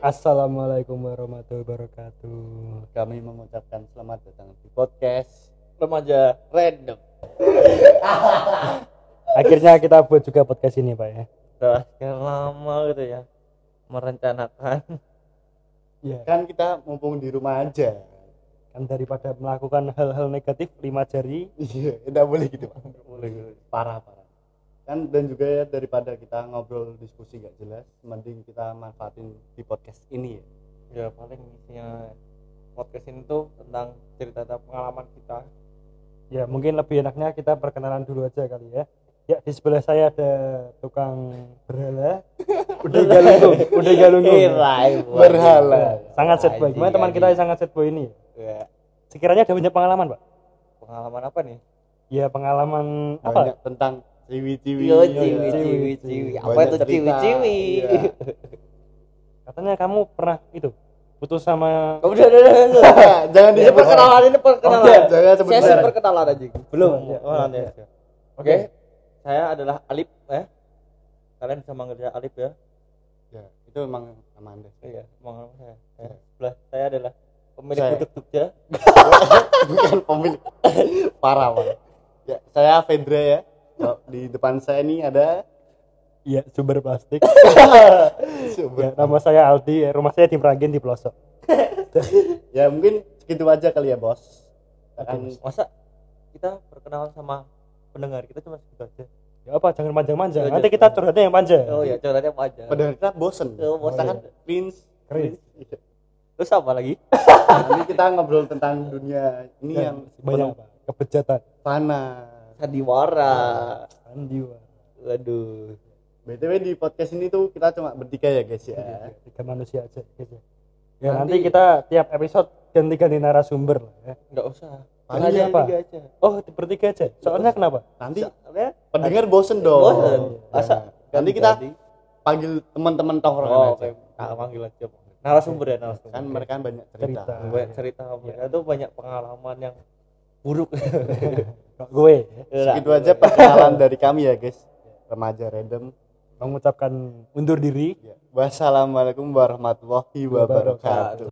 Assalamualaikum warahmatullahi wabarakatuh. Kami mengucapkan selamat datang di podcast remaja random Akhirnya kita buat juga podcast ini, Pak ya. setelah sekian lama gitu ya merencanakan Iya. kan kita mumpung di rumah aja Kan daripada melakukan hal-hal negatif lima jari, iya tidak boleh gitu Pak. boleh parah parah kan dan juga ya daripada kita ngobrol diskusi gak jelas mending kita manfaatin di podcast ini ya ya paling isinya podcast ini tuh tentang cerita pengalaman kita ya mungkin lebih enaknya kita perkenalan dulu aja kali ya. Ya di sebelah saya ada tukang berhala. Udah galunggung, udah galunggung. berhala Sangat set boy. Gimana teman kita yang sangat set boy ini? ya Sekiranya ada banyak pengalaman, Pak. pengalaman apa nih Ya pengalaman banyak apa? tentang ciwi-ciwi Yo iya, ciwi iya. ciwi ciwi apa itu cerita. ciwi ciwi Iya. Katanya kamu pernah itu putus sama udah udah udah udah. jangan ini disebut perkenalan ini perkenalan Oke, jangan sebut sesi merek. perkenalan aja belum Iya, oh, nanti iya. aja. oke saya adalah Alip ya kalian bisa manggil saya Alip ya ya itu emang nama anda iya manggil saya ya. sebelah saya adalah pemilik Saya. gudeg Jogja bukan pemilik parah ya saya Fedra ya di depan saya ini ada Iya, sumber plastik. sumber ya, nama saya Aldi, ya, rumah saya di Merangin di pelosok. ya mungkin segitu aja kali ya bos kan Bos. masa kita perkenalan sama pendengar kita cuma segitu aja Ya apa, jangan panjang-panjang. Ya, Nanti kita curhatnya yang panjang. oh ya curhatnya apa aja pada kita bosen Oh, bosen. kan prince Keren. terus apa lagi nanti kita ngobrol tentang dunia ini Dan yang banyak? Kebejatan. panas sandiwara Sandiwara. waduh btw di podcast ini tuh kita cuma bertiga ya guys ya Iya, Tiga manusia aja. Gitu. Ya nanti, Nanti- kita tiap episode ganti-ganti narasumber lah ya. nggak usah aja apa? tiga aja Oh, bertiga aja. Soalnya kenapa? nanti Soalnya pendengar bosen dong bosen masa Ya. nanti kita panggil teman-teman tongkrongan oh aja oke tak panggil aja narasumber ya narasumber kan mereka banyak cerita, Cerita. banyak cerita mereka tuh banyak pengalaman yang buruk gue ya, segitu aja perkenalan dari kami ya guys. Remaja random. Mengucapkan undur diri. Ya. wassalamualaikum warahmatullahi wabarakatuh